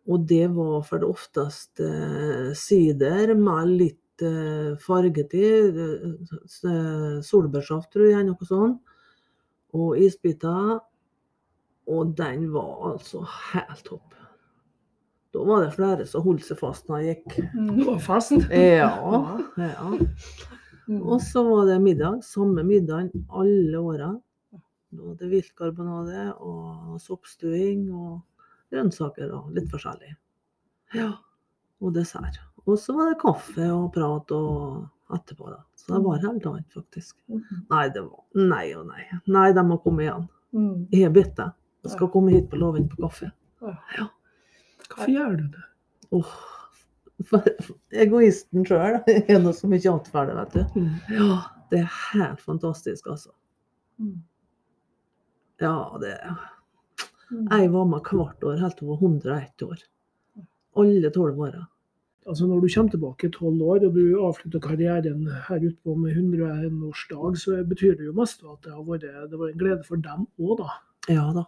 Og det var for det ofteste eh, sider med litt eh, farget i. eh, Solbærsaft, tror jeg, noe sånt. Og isbiter. Og den var altså helt topp. Da var det flere som holdt seg fast når jeg gikk. Du var fast? Ja, ja. Mm. Og så var det middag. Samme middag alle åra. Det var det og soppstuing og grønnsaker og litt forskjellig. Ja. Og dessert. Og så var det kaffe og prat og etterpå, da. Så det var helt annet, faktisk. Mm. Nei, det var Nei og nei. Nei, de må komme igjen. Mm. Jeg er bitte. Jeg skal komme hit på Låven på kaffe. Hvorfor gjør du det? Åh, for egoisten sjøl er noe så mye atferd, vet du. Mm. Ja, det er helt fantastisk, altså. Mm. Ja, det Mm. Jeg var med hvert år helt til jeg var 101 år. Alle tolv åra. Altså Når du kommer tilbake tolv år og du avslutter karrieren her utpå med 101-årsdag, så betyr det jo mest at det har vært det var en glede for dem òg, da. Ja da.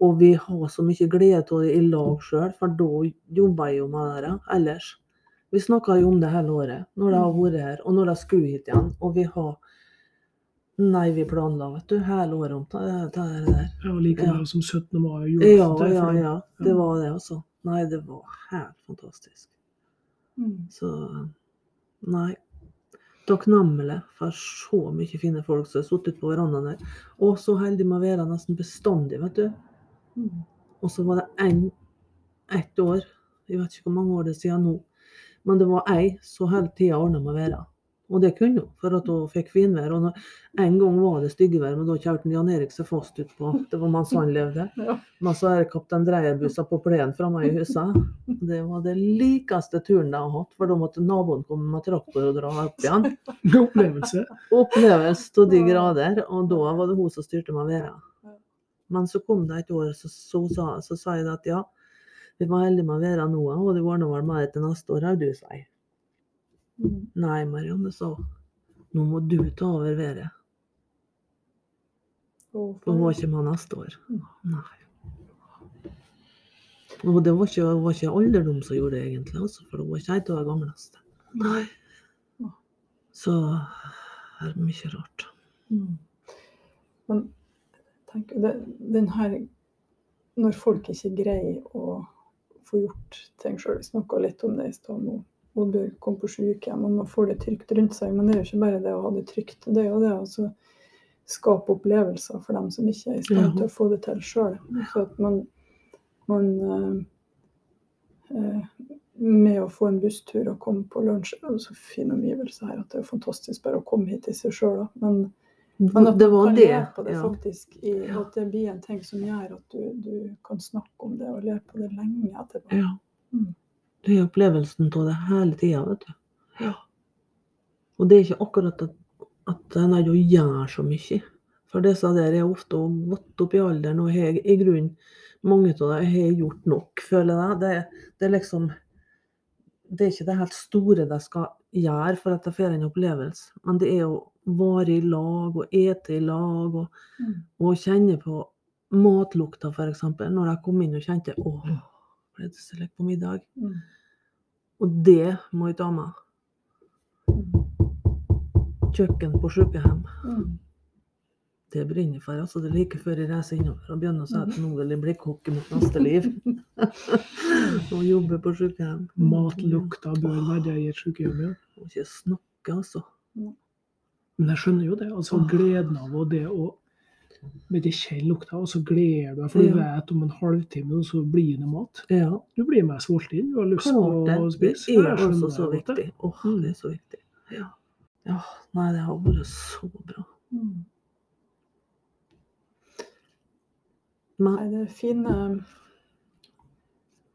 Og vi har så mye glede av det i lag sjøl, for da jobber jeg jo med det ellers. Vi snakka jo om det hele året, når de har vært her, og når de skulle hit igjen. Og vi har Nei, vi planla, vet du, hele året om det det der. Ja, like Ja. som 17. mai og julaften. Ja, er ja, ja. Det var det, altså. Nei, det var helt fantastisk. Mm. Så nei. Takknemlig for så mye fine folk som har sittet på verandaen der. Og så heldig med å være nesten bestandig, vet du. Mm. Og så var det en, ett år, jeg vet ikke hvor mange år det er siden nå, men det var ei som hele tida ordna med å være. Og det kunne hun, for at hun fikk finvær. Og en gang var det styggevær, men da kjørte Jan Erik seg fast utpå. Det var mens han levde. Ja. Men så er kaptein Dreierbussa på plenen framme i huset. Det var det likeste turen de har hatt, for da måtte naboen komme med traktor og dra opp igjen. Opplevelse. Opplevelse til de grader, og da var det hun som styrte med været. Men så kom det et år, så, så, sa, så sa jeg at ja, vi var heldige med været nå, og det ordner vel med det til neste år òg, du. Mm. Nei, Marianne sa nå må du ta over været, for hun var ikke med neste år. Mm. Nei. Og det var ikke, var ikke alderdom som gjorde det, egentlig, også, for hun var ikke ei av de gamleste. Nei. Så det er mye rart. Mm. Men tenk, det, den her Når folk ikke greier å få gjort ting sjøl Vi snakka litt om det i stad. nå. Oddbjørg komme på sykehjem, og man får det trygt rundt seg. Men det er jo ikke bare det å ha det trygt. Det er jo det å altså skape opplevelser for dem som ikke er i stand til å få det til sjøl. Så at man, man eh, eh, Med å få en busstur og komme på lunsj Det er jo så fin omgivelser her at det er fantastisk bare å komme hit i seg sjøl. Men men at det var kan det. le på det ja. faktisk, i, at det blir en ting som gjør at du, du kan snakke om det og le på det lenge etterpå. Ja. Mm. Det er opplevelsen av det hele tida, vet du. Ja. Og det er ikke akkurat at, at en er jo gjør så mye. For disse der er ofte gått opp i alderen og har i grunnen mange av dem har gjort nok, føler jeg. Det, det er liksom Det er ikke det helt store de skal gjøre for at de får en opplevelse, men det er å være i lag og ete i lag og, Mm. og kjenne på matlukta, f.eks. Når de kom inn og kjente Å, lett på middag? Mm. Og det må jeg ta med. Kjøkken på sykehjem. Mm. Det brenner for. altså Det er like før jeg reiser innover og begynner å si at nå vil jeg bli kokk mot neste liv. og jobbe på sykehjem. Matlukta bør være i et sykehjem, ja. Må ikke snakke, altså. Men jeg skjønner jo det. altså Åh. Gleden av og det å med det kjenne lukta, og så gleder du deg, for du Ja. vet om en halvtime og så blir det mat. Ja, Du blir mer sulten, du har lyst til å spise. Det er også altså så viktig. Åh, Mm. det er så viktig. Ja. ja. Nei, det har vært så bra. Mm. Men Nei, det er fine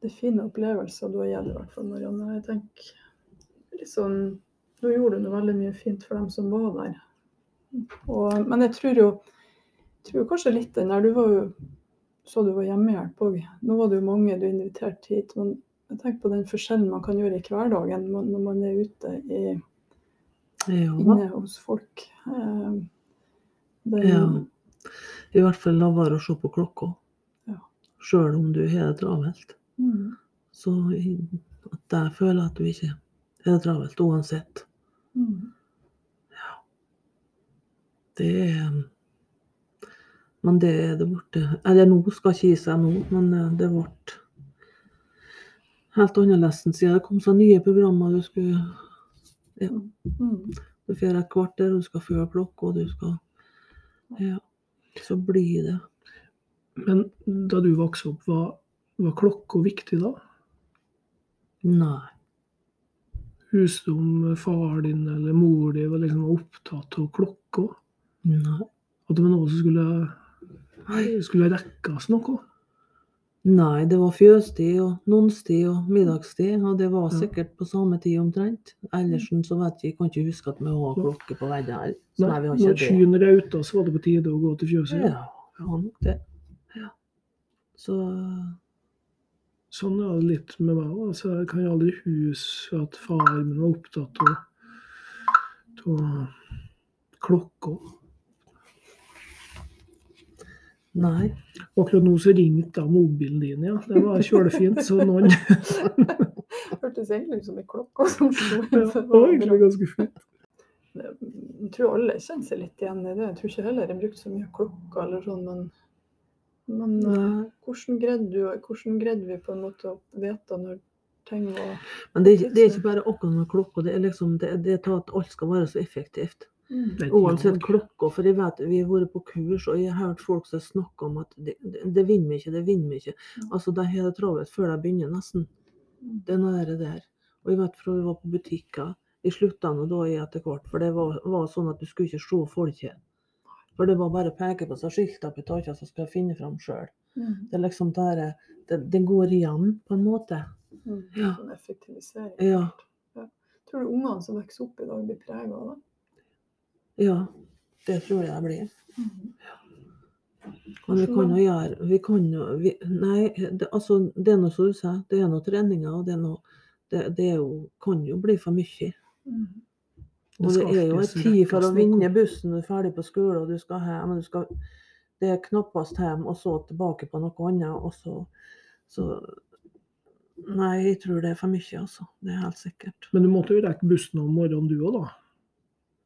Det er fine opplevelser du har gitt, i hvert fall, Marianne. Jeg tenker litt sånn Nå gjorde du noe veldig mye fint for dem som var der. Og, men jeg tror jo tror kanskje litt den der Du var jo så du var hjemmehjelp òg. Nå var det jo mange du inviterte hit. Men jeg tenker på den forskjellen man kan gjøre i hverdagen når man er ute i, ja, inne hos folk. Eh, Den, Ja. i hvert fall la være å se på klokka. Ja. Sjøl om du har det travelt. Mm, Så at jeg føler at du ikke har det travelt uansett. mm, Det er Men det er det borte Eller nå skal ikke gi seg nå, men eh, det ble helt annerledes siden det kom så nye programmer. Du skulle ja. du får et kvarter, du skal følge klokka, du skal Ja. Så blir det Men da du vokste opp, var, var klokka viktig da? Nei. Huset om far din eller mor di var liksom opptatt av klokka? Nei. At det var noe som skulle, skulle det rekkes noe? Nei, det var fjøstid og nonstid og middagstid, og det var sikkert på samme tid omtrent. Ellers så vet jeg, jeg kan ikke huske at vi har klokke på veggen her. Så nei, vi når ikke det. skyen rauta, så var det på tide å gå til fjøset? Ja, ja nok det. Ja. Så Sånn er det litt med meg òg. Altså, jeg kan aldri huske at far min var opptatt av klokka. Nei. Akkurat nå så ringte mobilen din, ja. Det var kjølefint. Så noen Hørtes egentlig ut som ei klokke som slo. ja, det var egentlig ganske fint. Jeg tror alle kjenner seg litt igjen i det. Jeg tror ikke heller jeg brukte så mye klokka eller sånn, men, men eh, hvordan greide du, hvordan greide vi på en måte å vite når ting var Men det er, ikke, det er ikke bare akkurat med klokka, det er liksom det, det er at alt skal være så effektivt. Mm. Det et Uansett klokka, for jeg vet vi har vært på kurs, og jeg har hørt folk som snakker om at det, det, det vinner vi ikke, det vinner vi ikke. Mm. Altså, de har det travelt før de begynner, nesten. Det er noe der, der. Og jeg vet fra vi var på butikker, jeg slutta nå da i etter hvert, for det var, var sånn at du skulle ikke se folket. For det var bare å peke på seg skiltet på taket, så skal jeg finne fram sjøl. Mm. Det er liksom det her, det, det går igjen, på en måte. Mm. Ja. Sånn effektivisering. Ja. Tror du ungene som vokser opp i dag, blir prega av det? Ja, det tror jeg det blir. Mm. Men vi kan jo gjøre vi kan jo, vi, Nei, det, altså, det er noe som du sier, det er noe treninger, og det, er noe, det, det er jo, kan jo bli for mye. Mm. Og det er jo en tid for å vinne bussen, du er ferdig på skolen og du skal hjem. Du skal, det er knappest hjem, og så tilbake på noe annet. Og så, så Nei, jeg tror det er for mye, altså. Det er helt sikkert. Men du måtte jo rekke bussen om morgenen du òg, da?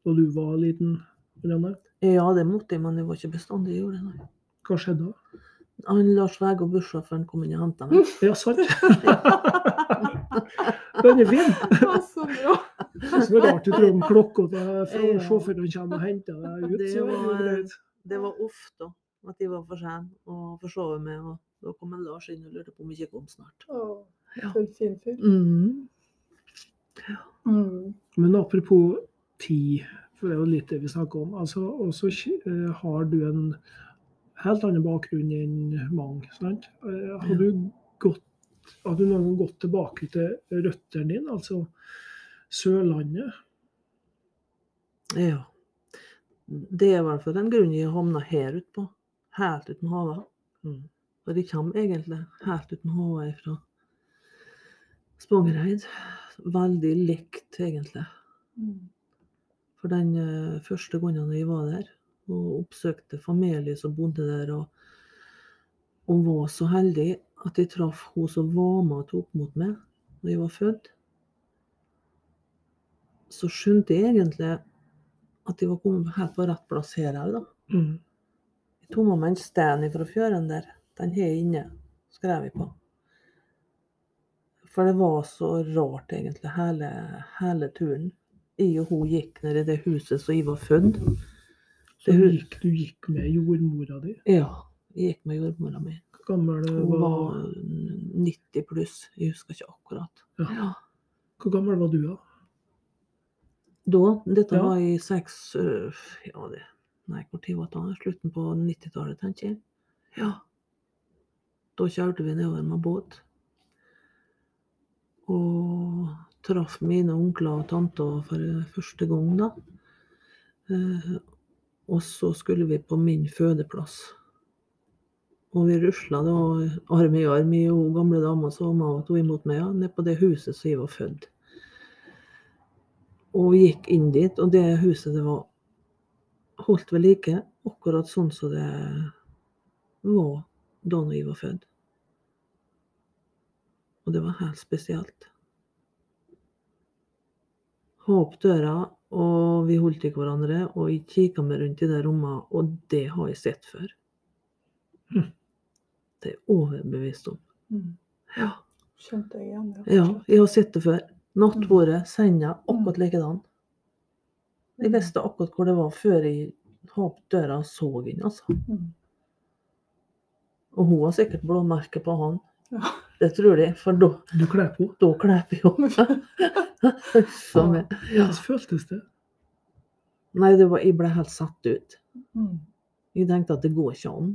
Da du var liten? Marianne. Ja, det måtte jeg, men det var ikke bestandig jeg gjorde det. Nei. Hva skjedde da? Han Lars og bussjåføren, kom inn og henta meg. Ja, sant. Den er fin. Så bra! Det er rart du tror om klokka til Ja. sjåføren kommer og henter deg ut. Det Så det jo var- Det var ofte at jeg var for sene og forsove meg, og da kom en Lars inn og lurte på om jeg ikke kom snart. Å, Ja. fin fyr. Mm. Mm. Men apropos tid, for det er jo litt det vi snakker om. altså, Og så eh, har du en helt annen bakgrunn enn mange. sant? Eh, har, du gått, har du noen gang gått tilbake til røttene dine, altså Sørlandet? Ja. Det er i hvert fall den grunnen jeg havna her utpå. Helt uten havet. Mm. For jeg kommer egentlig helt uten havet fra Spangereid. Veldig likt, egentlig. Mm. For den eh, første gangen jeg var der og oppsøkte familie som bodde der, og, og var så heldig at jeg traff hun som var med og tok mot meg da jeg var født, så skjønte jeg egentlig at jeg var kommet helt på rett plass her òg, da. Mm. tok med meg en sten fra fjøren der. Den har jeg inne, skrev jeg på. For det var så rart, egentlig, hele, hele turen. Jeg og hun gikk ned i det huset som jeg var født. Så Det gikk, du gikk med jordmora di. Ja, jeg gikk med jordmora mi. Gammel Hun var, var 90 pluss, jeg husker ikke akkurat. Ja. Ja. hvor gammel var du da? Da, dette Ja. var i seks øh, Ja, det Nei, hvor tid var det? Slutten på 90-tallet, tenker jeg. Ja. Da kjørte vi nedover med båt. Og traff mine onkler og tanter for første gang, da. Eh, og så skulle vi på min fødeplass. Og vi rusla da arm i arm, hun gamle dama som og tok imot meg, ja, ned på det huset som jeg var født. Og vi gikk inn dit, og det huset det var holdt ved like, akkurat sånn som det var da jeg var født. Og det var helt spesielt. Ha opp døra, og vi holdt i hverandre, og jeg kikka meg rundt i det rommet, og det har jeg sett før. Mm. Det er jeg overbevist om. Mm. Ja. Skjønte jeg igjen. Ja, jeg har sett det før. Nattbordet, senga, akkurat likedan. Jeg visste akkurat hvor det var før jeg opp døra og så inn, altså. Mm. Og hun har sikkert blåmerker på han. Ja. Det tror jeg, for da, Du kler på. da kler jeg henne. Så ja. Hvordan føltes det? Nei, det var, jeg ble helt satt ut. Mm. Jeg tenkte at det går ikke an.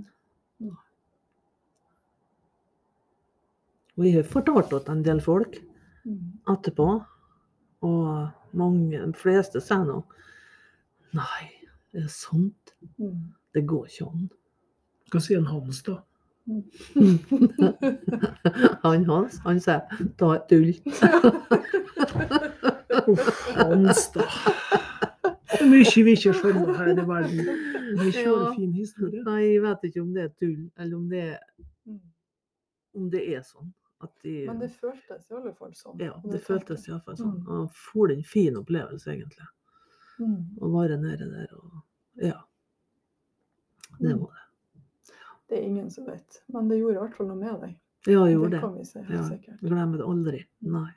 Og jeg har fortalt til en del folk Mm. etterpå, og mange, de fleste sier nå Nei, er det sant? Mm. Det går ikke an. Hva sier en Hans, da? Han Hans, han sier ta et tull. Uff, Hans, da. Det er mye vi ikke skjønner her i verden. Det er Ja. en fin historie. Nei, jeg vet ikke om det er tull, eller om det, er, om det er sånn. At de, Men det føltes i alle fall sånn. ja, det, det føltes iallfall sånn. Mm. Og for en fin opplevelse, egentlig. Mm. Å være nede der og Ja. Det Mm. var det. Det er ingen som vet. Men det gjorde i hvert fall noe med deg. Ja, gjorde det kan vi si helt Ja. sikkert. Glemmer det aldri. Nei.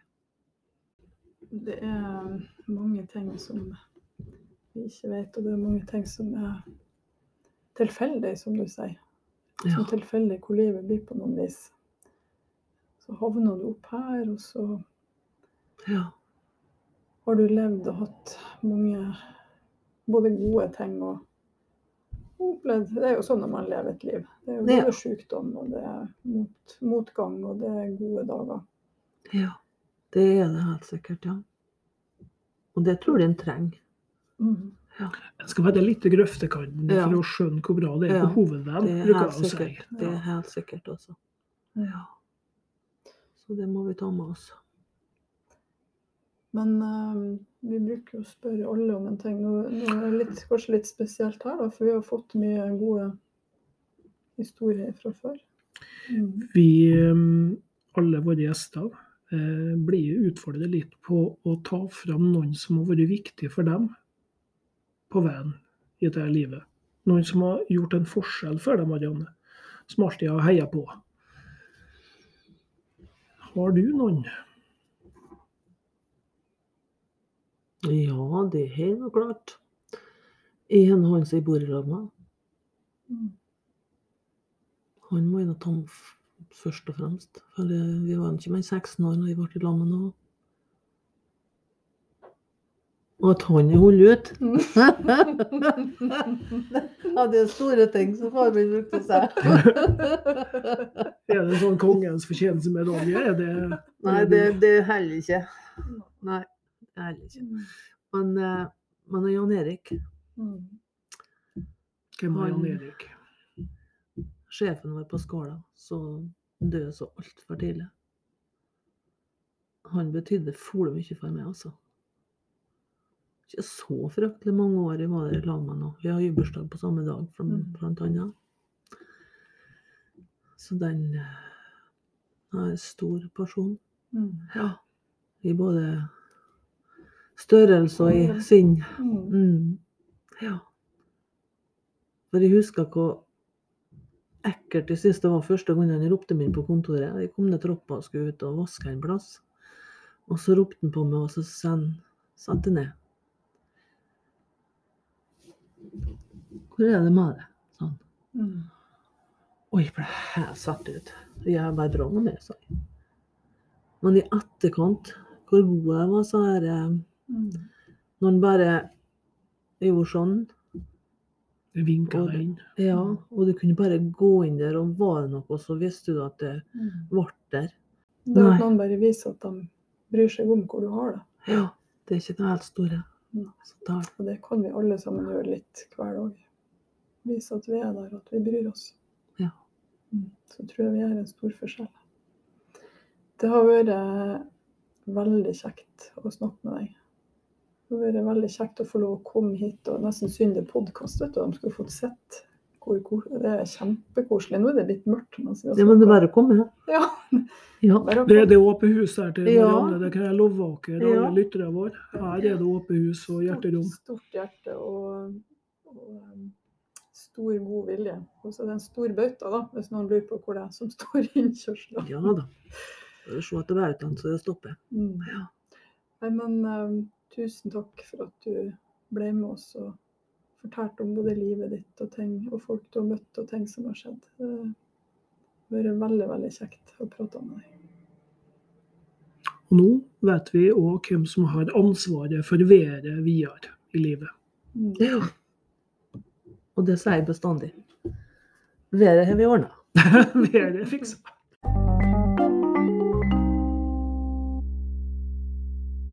Det er mange ting som vi ikke vet, og det er mange ting som er tilfeldig, som du sier. Ja. Som tilfeldig hvor livet blir på noen vis. Så havner du opp her, og så ja. har du levd og hatt mange både gode ting og opplevd Det er jo sånn når man lever et liv. Det er jo Ja. sykdom, og det er mot, motgang, og det er gode dager. Ja. Det er det helt sikkert, ja. Og det tror jeg en trenger. Mm. En skal være litt i grøftekanten Ja. for å skjønne hvor bra det er Ja, på hovedveien, Det er bruker helt jeg å si. sikkert. Det er helt sikkert også. Ja. Så det må vi ta med oss. Men eh, vi bruker jo å spørre alle om en ting. Nå, er det kanskje litt spesielt her, da, for vi har fått mye gode historier fra før. Mm. Vi, eh, alle våre gjester, eh, blir utfordret litt på å ta fram noen som har vært viktig for dem på veien i dette livet. Noen som har gjort en forskjell for dem, Marianne. Som alltid har heia på. Har du noen? Ja, det er nå klart. En han som jeg bor i lag med, Mm. han må jeg nå ta med f- først og fremst. For eh, vi var ikke mer enn 16 år når vi ble i lag med nå. Og at han er holdt ut. ja, det er store ting som far min brukte å si. Er det sånn kongens fortjenestemedalje? Er det Nei, det, det heller ikke. Nei, heller ikke. Men, eh, men Jan Erik, Mm. Hvem er Jan Erik? sjefen vår på Skåla, som døde så altfor tidlig. Han betydde fole mye for meg, altså. Ikke så fryktelig mange år jeg var der i lag med nå. Vi har jubileumsdag på samme dag, blant, Mm. annet. Så den eh, er en stor person. Mm. Ja. I både størrelse og i sinn. Mm. Mm. Ja. For jeg husker hvor ekkelt. Jeg syntes det var første gangen han ropte meg inn på kontoret. Jeg kom ned trappa og skulle ut og vaske en plass. Og så ropte han på meg, og så satte han ned. Hvor er det med deg? Sånn. Mm. Og jeg ble helt satt ut. Jeg bare dra meg sa jeg. Men i etterkant, hvor god jeg var, så er det Mm. Når han bare gjorde sånn, Det vinka Og- deg inn. ja, og du kunne bare gå inn der, og var det noe, så visste du at det Mm. ble der. Det er at noen bare viser at de bryr seg om hvor du har det. Ja, det er ikke det helt store. Ja. Og det kan vi alle sammen gjøre litt hver dag. Vise at vi er der, at vi bryr oss. Ja. Mm. Så tror jeg vi gjør en stor forskjell. Det har vært veldig kjekt å snakke med deg. Det har vært veldig kjekt å få lov å komme hit. og Nesten synd det er podkast, vet du. De skulle fått sett. Hvor, hvor, det er kjempekoselig. Nå er det litt mørkt. Men ja, men det er bare å komme. Ja, Ja. Det er det åpne huset her til Ja. Marianne. Det kan jeg love dere, alle Ja. lytterne våre. Her er det åpent hus og hjerterom. Stort, stort hjerte og, og um, stor, god vilje. Og så er det en stor bauta, da, hvis noen lurer på hvor det er som står i innkjørselen. Ja da. Se etter bautaen så det stopper. Mm. Ja. Nei, men um, tusen takk for at du ble med oss og fortalte om både livet ditt og ting, og folk du har møtt og ting som har skjedd. Det har vært veldig, veldig kjekt å prate med deg. Og nå vet vi òg hvem som har ansvaret for været videre i livet. Mm. Ja. Og det sier jeg bestandig. Været har vi ordna. Været er fiksa.